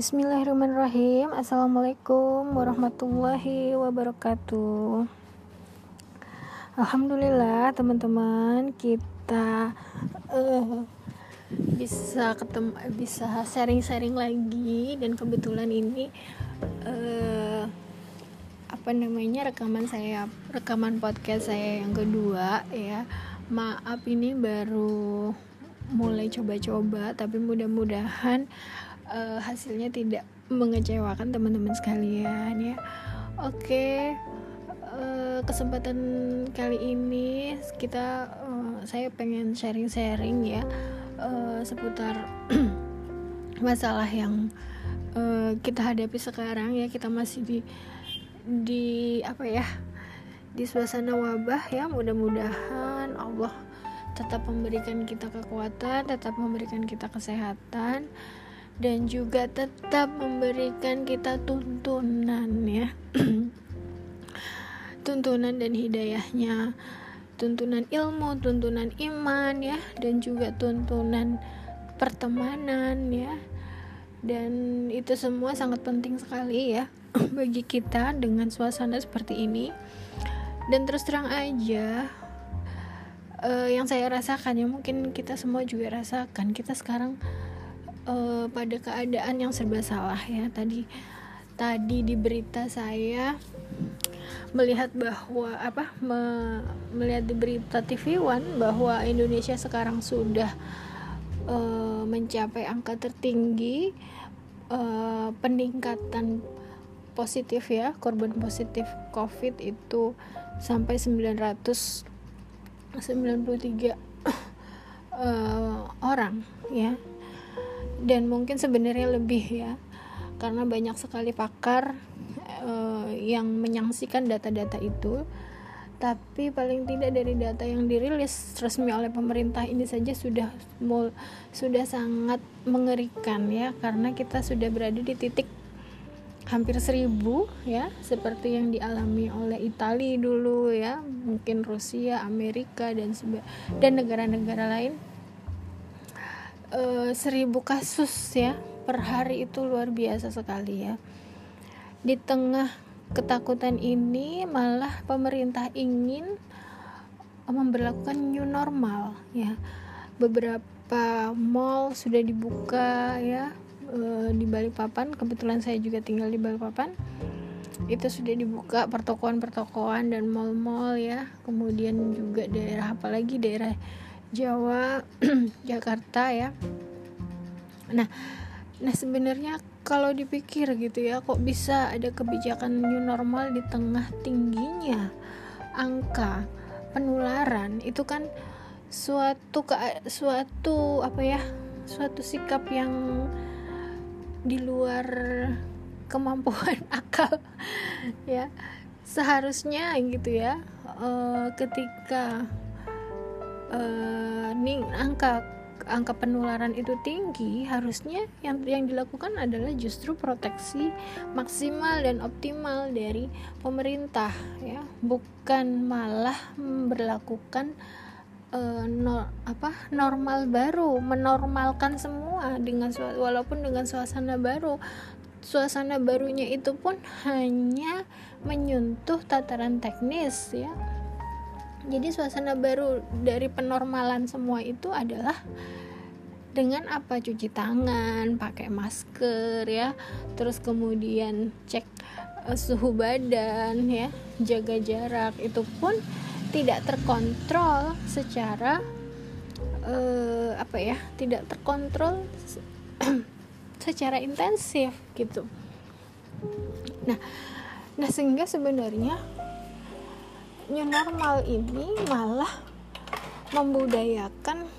Bismillahirrahmanirrahim. Assalamualaikum warahmatullahi wabarakatuh. Alhamdulillah teman-teman kita uh, bisa ketemu bisa sharing-sharing lagi. Dan kebetulan ini uh, apa namanya rekaman saya rekaman podcast saya yang kedua ya. Maaf ini baru mulai coba-coba tapi mudah-mudahan hasilnya tidak mengecewakan teman-teman sekalian ya. Oke uh, kesempatan kali ini kita uh, saya pengen sharing-sharing ya uh, seputar masalah yang uh, kita hadapi sekarang ya. Kita masih di di apa ya di suasana wabah ya. Mudah-mudahan Allah tetap memberikan kita kekuatan, tetap memberikan kita kesehatan dan juga tetap memberikan kita tuntunan ya. tuntunan dan hidayahnya, tuntunan ilmu, tuntunan iman ya dan juga tuntunan pertemanan ya. Dan itu semua sangat penting sekali ya bagi kita dengan suasana seperti ini dan terus terang aja uh, yang saya rasakan ya mungkin kita semua juga rasakan kita sekarang uh, pada keadaan yang serba salah ya. Tadi tadi di berita saya melihat bahwa apa me, melihat di berita TV One bahwa Indonesia sekarang sudah uh, mencapai angka tertinggi uh, peningkatan positif ya korban positif COVID itu sampai 993 uh, orang ya dan mungkin sebenarnya lebih ya karena banyak sekali pakar uh, yang menyaksikan data-data itu. Tapi paling tidak dari data yang dirilis resmi oleh pemerintah ini saja sudah mul, sudah sangat mengerikan ya karena kita sudah berada di titik hampir seribu ya seperti yang dialami oleh Italia dulu ya mungkin Rusia Amerika dan dan negara-negara lain e, seribu kasus ya per hari itu luar biasa sekali ya. Di tengah ketakutan ini malah pemerintah ingin memperlakukan new normal ya. Beberapa mall sudah dibuka ya uh, di Balikpapan. Kebetulan saya juga tinggal di Balikpapan. Itu sudah dibuka pertokoan-pertokoan dan mall-mall ya. Kemudian juga daerah apalagi daerah Jawa Jakarta ya. Nah nah sebenarnya kalau dipikir gitu ya kok bisa ada kebijakan new normal di tengah tingginya angka penularan itu kan suatu suatu apa ya suatu sikap yang di luar kemampuan akal ya. Seharusnya gitu ya uh, ketika uh, angka angka penularan itu tinggi harusnya yang yang dilakukan adalah justru proteksi maksimal dan optimal dari pemerintah ya. Bukan malah memperlakukan uh, no, apa normal baru menormalkan semua dengan walaupun dengan suasana baru. Suasana barunya itu pun hanya menyentuh tataran teknis ya jadi suasana baru dari penormalan semua itu adalah dengan apa? Cuci tangan pakai masker ya. Terus kemudian cek uh, suhu badan ya. Jaga jarak. Itu pun tidak terkontrol secara uh, apa ya? Tidak terkontrol secara intensif gitu. Nah nah sehingga sebenarnya new normal ini malah membudayakan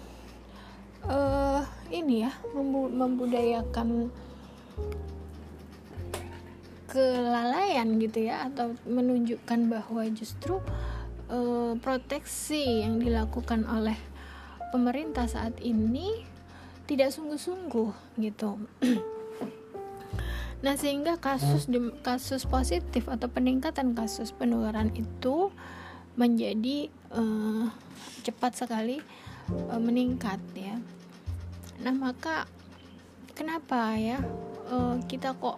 uh, ini ya membudayakan kelalaian gitu ya atau menunjukkan bahwa justru uh, proteksi yang dilakukan oleh pemerintah saat ini tidak sungguh-sungguh gitu. nah, sehingga kasus kasus positif atau peningkatan kasus penularan itu menjadi uh, cepat sekali uh, meningkat ya. Nah, maka kenapa ya uh, kita kok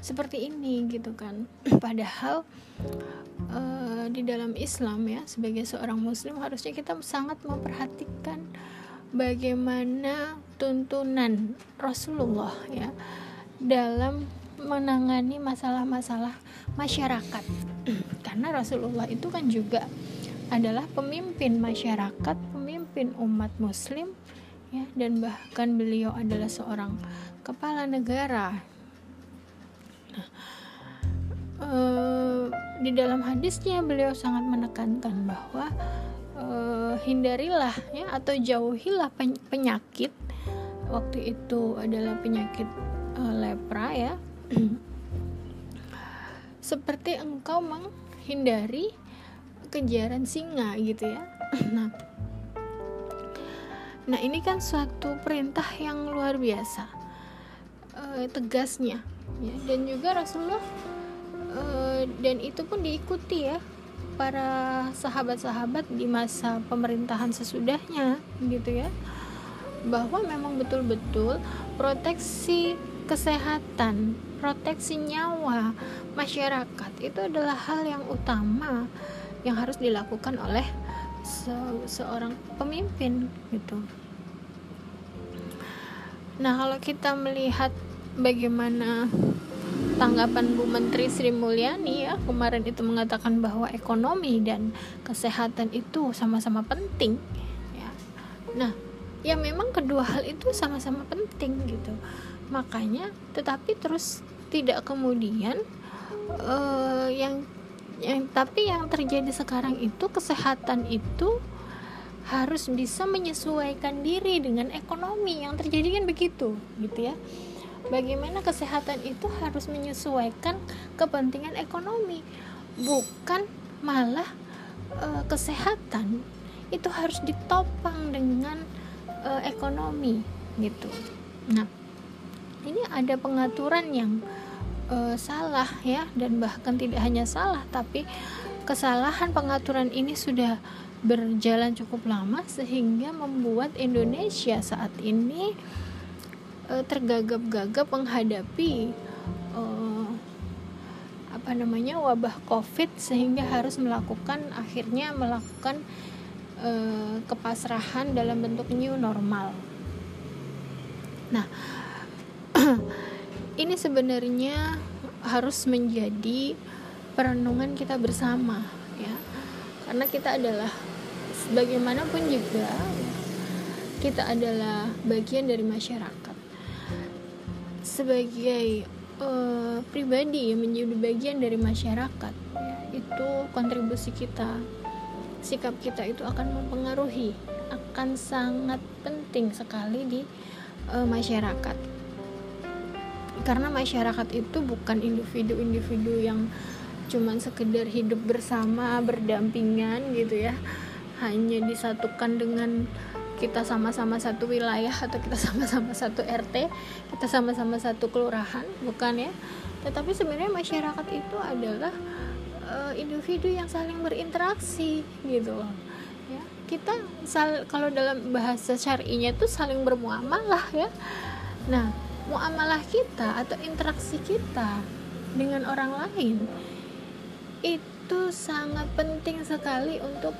seperti ini gitu kan padahal uh, di dalam Islam ya sebagai seorang muslim harusnya kita sangat memperhatikan bagaimana tuntunan Rasulullah ya dalam menangani masalah-masalah masyarakat. Karena Rasulullah itu kan juga adalah pemimpin masyarakat pemimpin umat muslim ya dan bahkan beliau adalah seorang kepala negara. Nah, uh, di dalam hadisnya beliau sangat menekankan bahwa uh, hindarilah ya atau jauhilah penyakit. Waktu itu adalah penyakit uh, lepra ya seperti engkau menghindari kejaran singa gitu ya. Nah. Nah ini kan suatu perintah yang luar biasa uh, tegasnya. Ya dan juga Rasulullah uh, dan itu pun diikuti ya para sahabat-sahabat di masa pemerintahan sesudahnya gitu ya. Bahwa memang betul-betul proteksi kesehatan, proteksi nyawa masyarakat itu adalah hal yang utama yang harus dilakukan oleh se seorang pemimpin gitu. Nah, kalau kita melihat bagaimana tanggapan Bu Menteri Sri Mulyani ya kemarin itu mengatakan bahwa ekonomi dan kesehatan itu sama-sama penting ya. Nah, ya memang kedua hal itu sama-sama penting gitu. Makanya tetapi terus tidak kemudian uh, yang yang tapi yang terjadi sekarang itu kesehatan itu harus bisa menyesuaikan diri dengan ekonomi. Yang terjadi kan begitu gitu ya. Bagaimana kesehatan itu harus menyesuaikan kepentingan ekonomi bukan malah e, kesehatan itu harus ditopang dengan e, ekonomi gitu. Nah ini ada pengaturan yang e, salah ya dan bahkan tidak hanya salah tapi kesalahan pengaturan ini sudah berjalan cukup lama sehingga membuat Indonesia saat ini uh, tergagap-gagap menghadapi uh, apa namanya wabah covid sehingga harus melakukan akhirnya melakukan uh, kepasrahan dalam bentuk new normal. Nah ini sebenarnya harus menjadi perenungan kita bersama ya. Karena kita adalah bagaimanapun juga kita adalah bagian dari masyarakat. Sebagai uh, pribadi yang menjadi bagian dari masyarakat ya, itu kontribusi kita sikap kita itu akan mempengaruhi akan sangat penting sekali di uh, masyarakat karena masyarakat itu bukan individu-individu yang cuman sekedar hidup bersama berdampingan gitu ya. Hanya disatukan dengan kita sama-sama satu wilayah atau kita sama-sama satu RT kita sama-sama satu kelurahan bukan ya. Tetapi sebenarnya masyarakat itu adalah uh, individu yang saling berinteraksi gitu loh. Ya kita sal kalau dalam bahasa syar'inya itu saling bermuamalah ya. Nah muamalah kita atau interaksi kita dengan orang lain itu sangat penting sekali untuk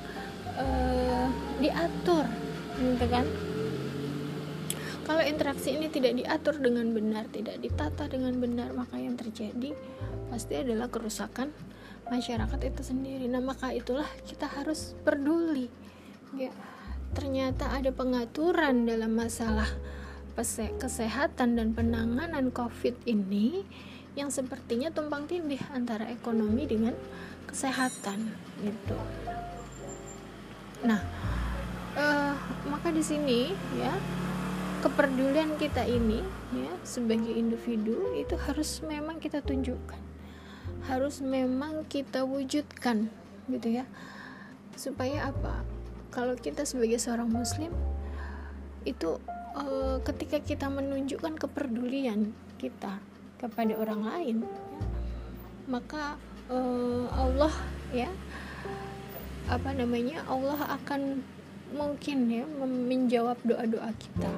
uh, diatur gitu kan? Kalau interaksi ini tidak diatur dengan benar tidak ditata dengan benar maka yang terjadi pasti adalah kerusakan masyarakat itu sendiri. Nah maka itulah kita harus peduli ya ternyata ada pengaturan dalam masalah kesehatan dan penanganan covid ini yang sepertinya tumpang tindih antara ekonomi dengan kesehatan gitu. Nah uh, maka di sini ya kepedulian kita ini ya sebagai individu itu harus memang kita tunjukkan. Harus memang kita wujudkan gitu ya. Supaya apa? Kalau kita sebagai seorang muslim itu uh, ketika kita menunjukkan kepedulian kita kepada orang lain maka uh, Allah ya apa namanya Allah akan mungkin ya menjawab doa-doa kita.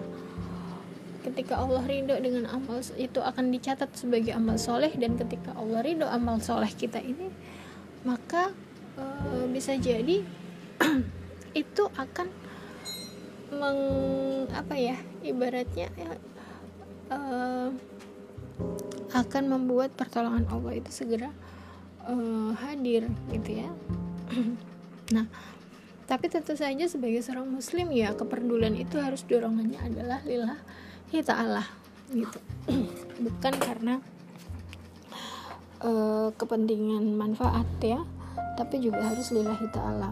Ketika Allah ridho dengan amal itu akan dicatat sebagai amal soleh dan ketika Allah ridho amal soleh kita ini maka e, bisa jadi itu akan meng apa ya ibaratnya ya, e, akan membuat pertolongan Allah itu segera e, hadir gitu ya. Nah tapi tentu saja sebagai seorang muslim ya kepedulian itu harus dorongannya adalah lillah ta'ala gitu. Bukan karena uh, kepentingan manfaat ya tapi juga harus lillahi ta'ala.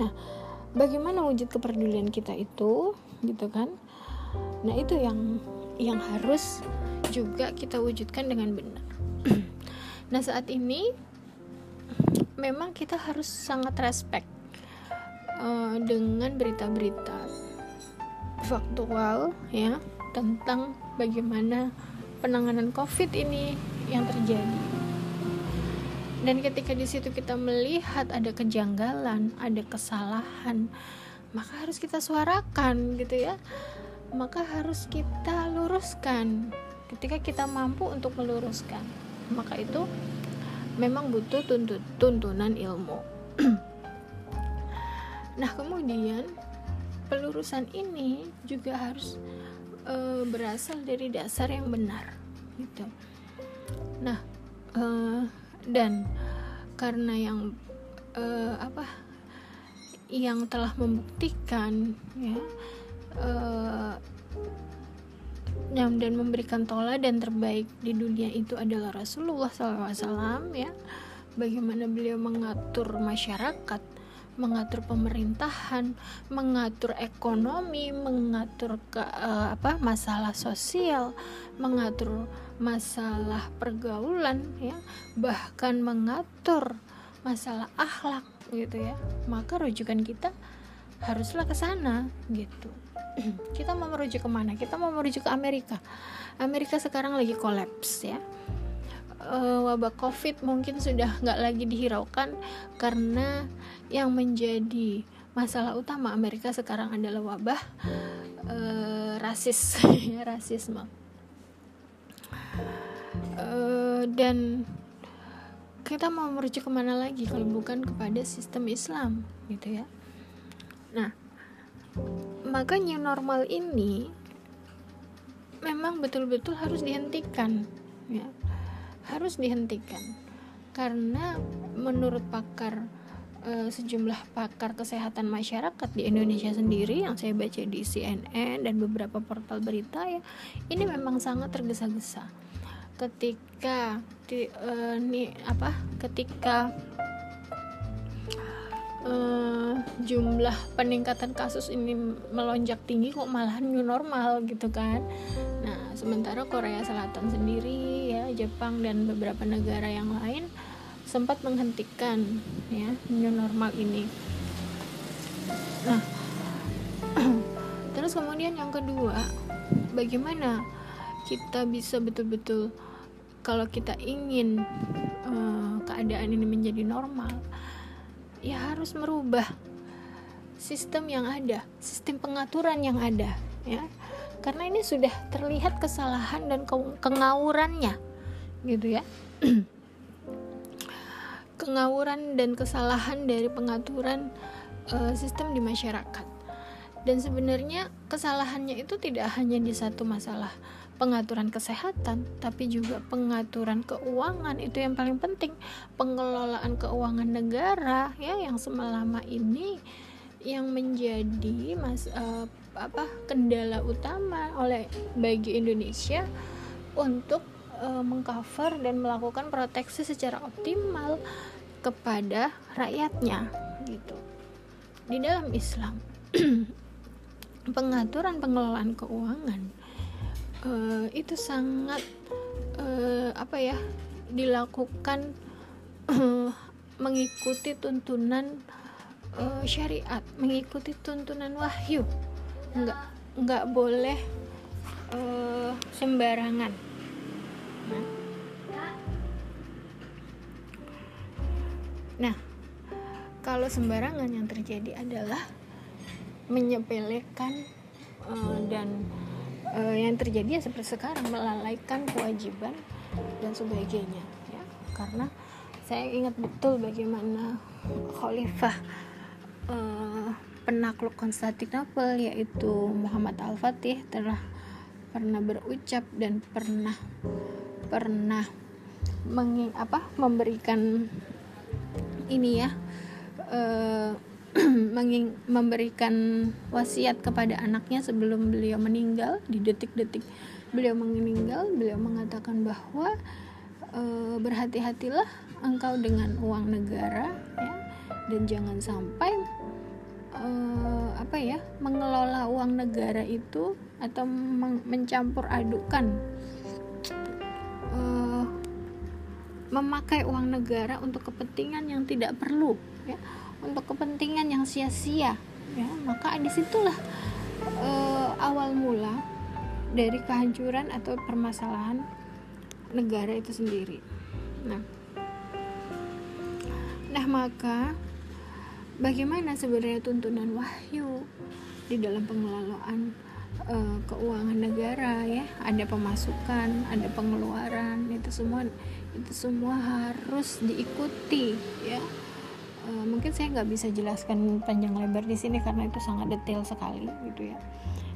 Nah bagaimana wujud kepedulian kita itu gitu kan nah itu yang yang harus juga kita wujudkan dengan benar nah saat ini memang kita harus sangat respect uh, dengan berita-berita faktual ya tentang bagaimana penanganan COVID ini yang terjadi. Dan ketika di situ kita melihat ada kejanggalan, ada kesalahan, maka harus kita suarakan gitu ya. Maka harus kita luruskan. Ketika kita mampu untuk meluruskan, maka itu memang butuh tuntut, tuntunan ilmu. nah, kemudian pelurusan ini juga harus e, berasal dari dasar yang benar, gitu. Nah, e, dan karena yang e, apa yang telah membuktikan ya e, dan memberikan tola dan terbaik di dunia itu adalah Rasulullah SAW ya. Bagaimana beliau mengatur masyarakat mengatur pemerintahan mengatur ekonomi mengatur ke, uh, apa masalah sosial mengatur masalah pergaulan ya bahkan mengatur masalah akhlak gitu ya. Maka rujukan kita haruslah ke sana gitu. Kita mau merujuk ke mana kita mau merujuk ke Amerika. Amerika sekarang lagi kolaps ya uh, wabah covid mungkin sudah nggak lagi dihiraukan karena yang menjadi masalah utama Amerika sekarang adalah wabah uh, rasis rasisme. Uh, dan kita mau merujuk ke mana lagi kalau bukan kepada sistem Islam gitu ya. Nah maka new normal ini memang betul-betul harus dihentikan ya harus dihentikan. Karena menurut pakar e, sejumlah pakar kesehatan masyarakat di Indonesia sendiri yang saya baca di CNN dan beberapa portal berita ya ini memang sangat tergesa-gesa. Ketika di, e, nih apa ketika uh, jumlah peningkatan kasus ini melonjak tinggi kok malah new normal gitu kan. Nah sementara Korea Selatan sendiri ya Jepang dan beberapa negara yang lain sempat menghentikan ya new normal ini. Nah terus kemudian yang kedua bagaimana kita bisa betul-betul kalau kita ingin uh, keadaan ini menjadi normal ya harus merubah sistem yang ada, sistem pengaturan yang ada, ya. Karena ini sudah terlihat kesalahan dan ke kengawurannya, gitu ya. Kengawuran dan kesalahan dari pengaturan uh, sistem di masyarakat. Dan sebenarnya kesalahannya itu tidak hanya di satu masalah pengaturan kesehatan, tapi juga pengaturan keuangan itu yang paling penting. Pengelolaan keuangan negara ya yang semelama ini yang menjadi mas uh, apa kendala utama oleh bagi Indonesia untuk uh, mengcover dan melakukan proteksi secara optimal kepada rakyatnya gitu. Di dalam Islam pengaturan pengelolaan keuangan uh, itu sangat uh, apa ya dilakukan uh, mengikuti tuntunan uh, syariat mengikuti tuntunan wahyu nggak nggak boleh uh, sembarangan nah. kalau sembarangan yang terjadi adalah menyepelekan uh, dan uh, yang terjadi ya seperti sekarang melalaikan kewajiban dan sebagainya ya. Karena saya ingat betul bagaimana khalifah uh, penakluk Konstantinopel yaitu Muhammad Al-Fatih telah pernah berucap dan pernah pernah memberikan ini ya uh, memberikan wasiat kepada anaknya sebelum beliau meninggal. Di detik-detik beliau meninggal beliau mengatakan bahwa e, berhati-hatilah engkau dengan uang negara ya. Dan jangan sampai e, apa ya mengelola uang negara itu atau mencampur adukan e, memakai uang negara untuk kepentingan yang tidak perlu ya untuk kepentingan yang sia-sia. Ya maka di situlah e, awal mula dari kehancuran atau permasalahan negara itu sendiri. Nah nah maka bagaimana sebenarnya tuntunan wahyu di dalam pengelolaan e, keuangan negara ya? Ada pemasukan ada pengeluaran itu semua itu semua harus diikuti ya Eh, mungkin saya nggak bisa jelaskan panjang lebar di sini karena itu sangat detail sekali gitu ya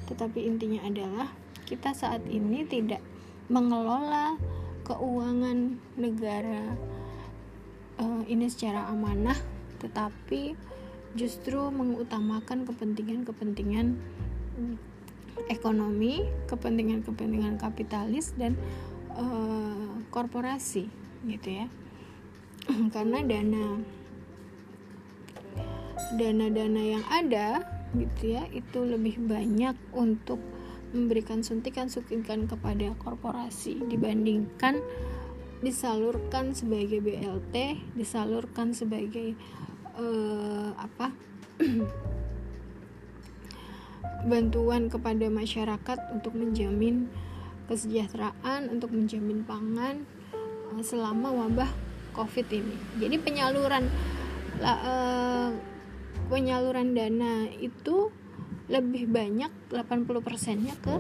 tetapi intinya adalah kita saat ini tidak mengelola keuangan negara uh, ini secara amanah tetapi justru mengutamakan kepentingan-kepentingan ekonomi, kepentingan-kepentingan kapitalis dan uh, korporasi gitu ya. Karena dana dana-dana yang ada gitu ya itu lebih banyak untuk memberikan suntikan-suntikan kepada korporasi dibandingkan disalurkan sebagai BLT, disalurkan sebagai uh, apa bantuan kepada masyarakat untuk menjamin kesejahteraan, untuk menjamin pangan uh, selama wabah COVID ini. Jadi penyaluran uh, penyaluran dana itu lebih banyak 80% nya ke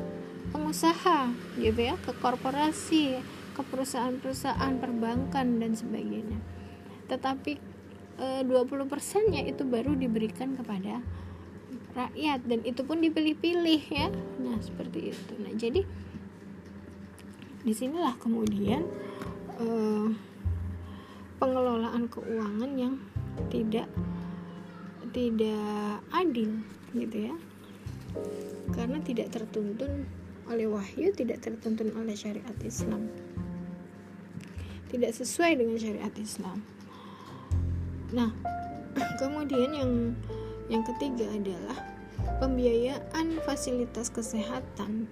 pengusaha gitu ya ke korporasi ke perusahaan-perusahaan perbankan dan sebagainya. Tetapi e, 20% nya itu baru diberikan kepada rakyat dan itu pun dipilih-pilih ya. Nah seperti itu. Nah jadi di sinilah kemudian e, pengelolaan keuangan yang tidak tidak adil gitu ya. Karena tidak tertuntun oleh wahyu tidak tertuntun oleh syariat Islam. Tidak sesuai dengan syariat Islam. Nah kemudian yang yang ketiga adalah pembiayaan fasilitas kesehatan.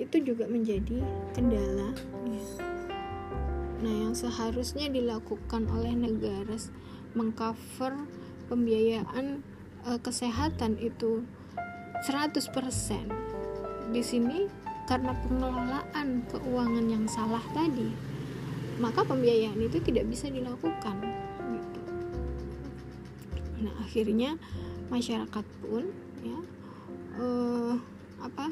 Itu juga menjadi kendala. Nah yang seharusnya dilakukan oleh negara mengcover pembiayaan uh, kesehatan itu 100% di sini karena pengelolaan keuangan yang salah tadi maka pembiayaan itu tidak bisa dilakukan gitu. nah akhirnya masyarakat pun ya uh, apa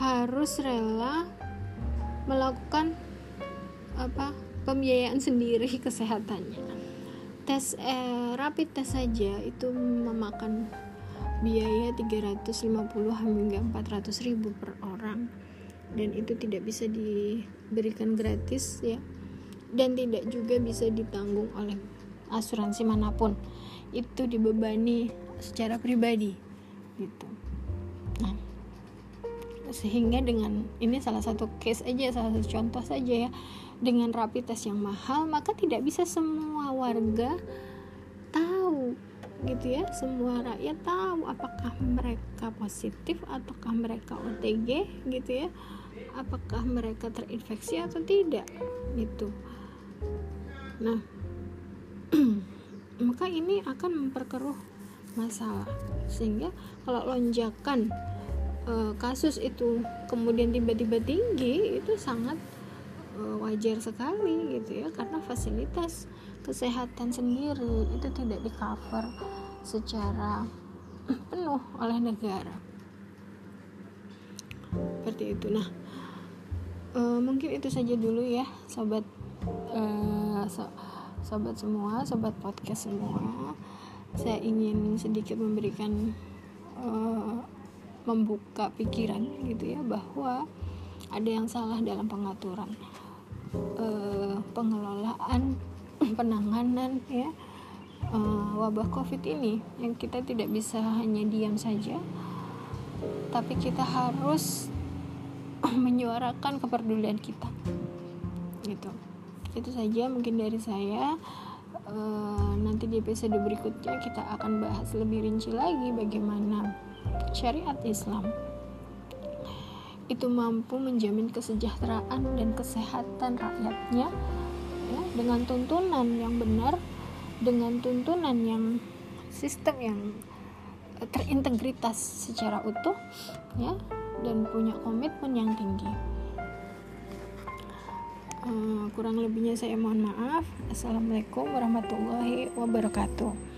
harus rela melakukan apa pembiayaan sendiri kesehatannya tes eh, rapid test saja. Itu memakan biaya 350 hingga 400 ribu per orang. Dan itu tidak bisa diberikan gratis ya. Dan tidak juga bisa ditanggung oleh asuransi mana pun. Itu dibebani secara pribadi gitu sehingga dengan ini salah satu case aja salah satu contoh saja ya dengan rapid test yang mahal maka tidak bisa semua warga tahu gitu ya semua rakyat tahu apakah mereka positif ataukah mereka OTG gitu ya apakah mereka terinfeksi atau tidak gitu. Nah maka ini akan memperkeruh masalah. Sehingga kalau lonjakan e, kasus itu kemudian tiba-tiba tinggi itu sangat Eh, wajar sekali gitu ya karena fasilitas kesehatan sendiri itu tidak di cover secara penuh oleh negara. Seperti itu. Nah uh, mungkin itu saja dulu ya sobat uh, so, sobat semua sobat podcast semua. Saya ingin sedikit memberikan uh, membuka pikiran gitu ya bahwa ada yang salah dalam pengaturan uh, pengelolaan penanganan ya uh, wabah covid ini. Yang kita tidak bisa hanya diam saja tapi kita harus menyuarakan kepedulian kita. Gitu. Itu saja mungkin dari saya. E, nanti di episode berikutnya kita akan bahas lebih rinci lagi bagaimana syariat Islam itu mampu menjamin kesejahteraan dan kesehatan rakyatnya ya, dengan tuntunan yang benar dengan tuntunan yang sistem yang terintegritas secara utuh ya dan punya komitmen yang tinggi. Uh, kurang lebihnya saya mohon maaf. Assalamualaikum warahmatullahi wabarakatuh.